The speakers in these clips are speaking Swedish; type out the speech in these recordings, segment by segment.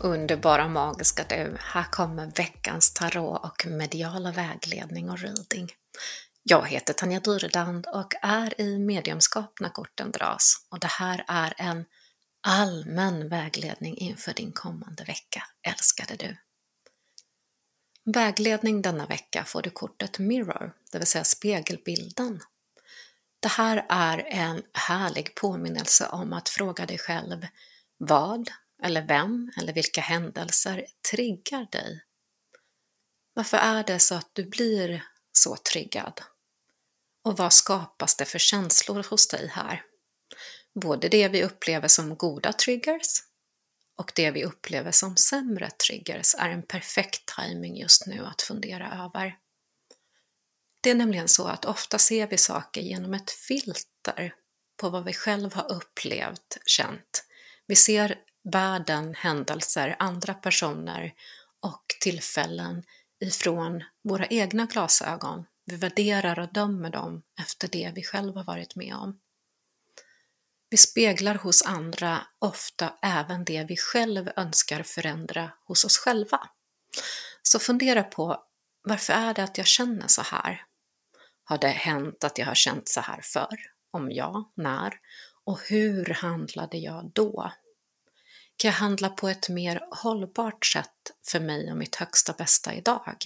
Underbara magiska du, här kommer veckans tarot och mediala vägledning och reading. Jag heter Tanja Dyredand och är i mediumskap när korten dras och det här är en allmän vägledning inför din kommande vecka, älskade du. Vägledning denna vecka får du kortet Mirror, det vill säga spegelbilden. Det här är en härlig påminnelse om att fråga dig själv vad eller vem eller vilka händelser triggar dig? Varför är det så att du blir så triggad? Och vad skapas det för känslor hos dig här? Både det vi upplever som goda triggers och det vi upplever som sämre triggers är en perfekt timing just nu att fundera över. Det är nämligen så att ofta ser vi saker genom ett filter på vad vi själva har upplevt, känt. Vi ser världen, händelser, andra personer och tillfällen ifrån våra egna glasögon. Vi värderar och dömer dem efter det vi själva varit med om. Vi speglar hos andra ofta även det vi själv önskar förändra hos oss själva. Så fundera på varför är det att jag känner så här? Har det hänt att jag har känt så här förr? Om ja, när? Och hur handlade jag då? Kan jag handla på ett mer hållbart sätt för mig och mitt högsta bästa idag?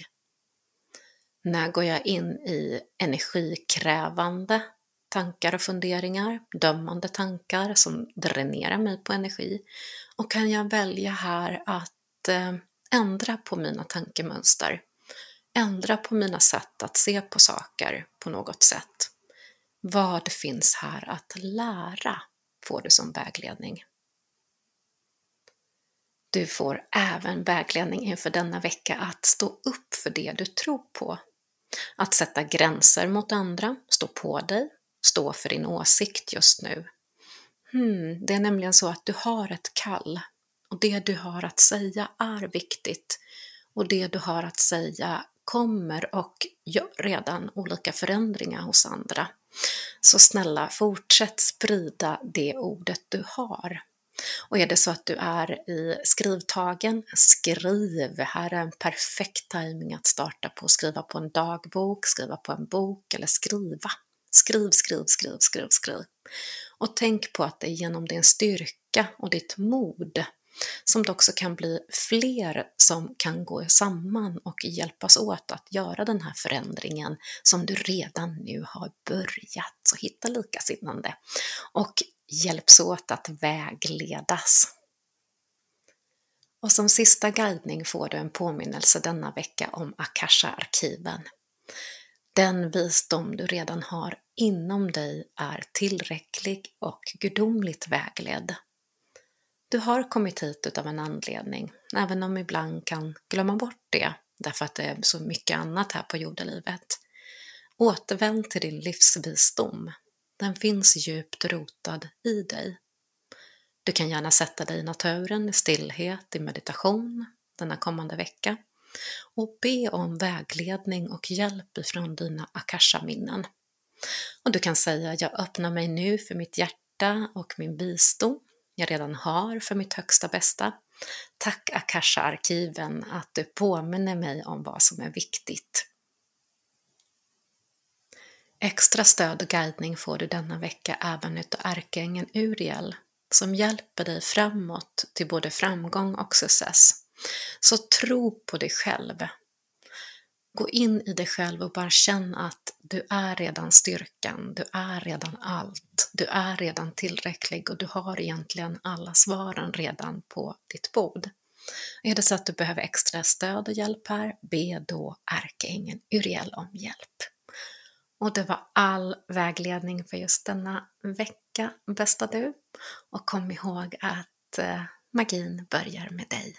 När går jag in i energikrävande tankar och funderingar, dömande tankar som dränerar mig på energi? Och kan jag välja här att eh, ändra på mina tankemönster? Ändra på mina sätt att se på saker på något sätt? Vad finns här att lära? Får du som vägledning. Du får även vägledning inför denna vecka att stå upp för det du tror på. Att sätta gränser mot andra, stå på dig, stå för din åsikt just nu. Hmm, det är nämligen så att du har ett kall och det du har att säga är viktigt och det du har att säga kommer och gör redan olika förändringar hos andra. Så snälla, fortsätt sprida det ordet du har. Och är det så att du är i skrivtagen, skriv. Här är en perfekt timing att starta på. Skriva på en dagbok, skriva på en bok eller skriva. Skriv, skriv, skriv, skriv, skriv. Och tänk på att det är genom din styrka och ditt mod som det också kan bli fler som kan gå samman och hjälpas åt att göra den här förändringen som du redan nu har börjat. Så hitta likasinnande. Och hjälps åt att vägledas. Och som sista guidning får du en påminnelse denna vecka om Akasha-arkiven. Den visdom du redan har inom dig är tillräcklig och gudomligt vägledd. Du har kommit hit utav en anledning, även om ibland kan glömma bort det därför att det är så mycket annat här på jordelivet. Återvänd till din livsvisdom den finns djupt rotad i dig. Du kan gärna sätta dig i naturen, i stillhet, i meditation denna kommande vecka och be om vägledning och hjälp ifrån dina akasha-minnen. Och du kan säga, jag öppnar mig nu för mitt hjärta och min visdom jag redan har för mitt högsta bästa. Tack Akasha-arkiven att du påminner mig om vad som är viktigt. Extra stöd och guidning får du denna vecka även utav ärkeängeln Uriel som hjälper dig framåt till både framgång och success. Så tro på dig själv. Gå in i dig själv och bara känn att du är redan styrkan, du är redan allt, du är redan tillräcklig och du har egentligen alla svaren redan på ditt bord. Är det så att du behöver extra stöd och hjälp här, be då ärkeängeln Uriel om hjälp. Och det var all vägledning för just denna vecka, bästa du. Och kom ihåg att eh, magin börjar med dig.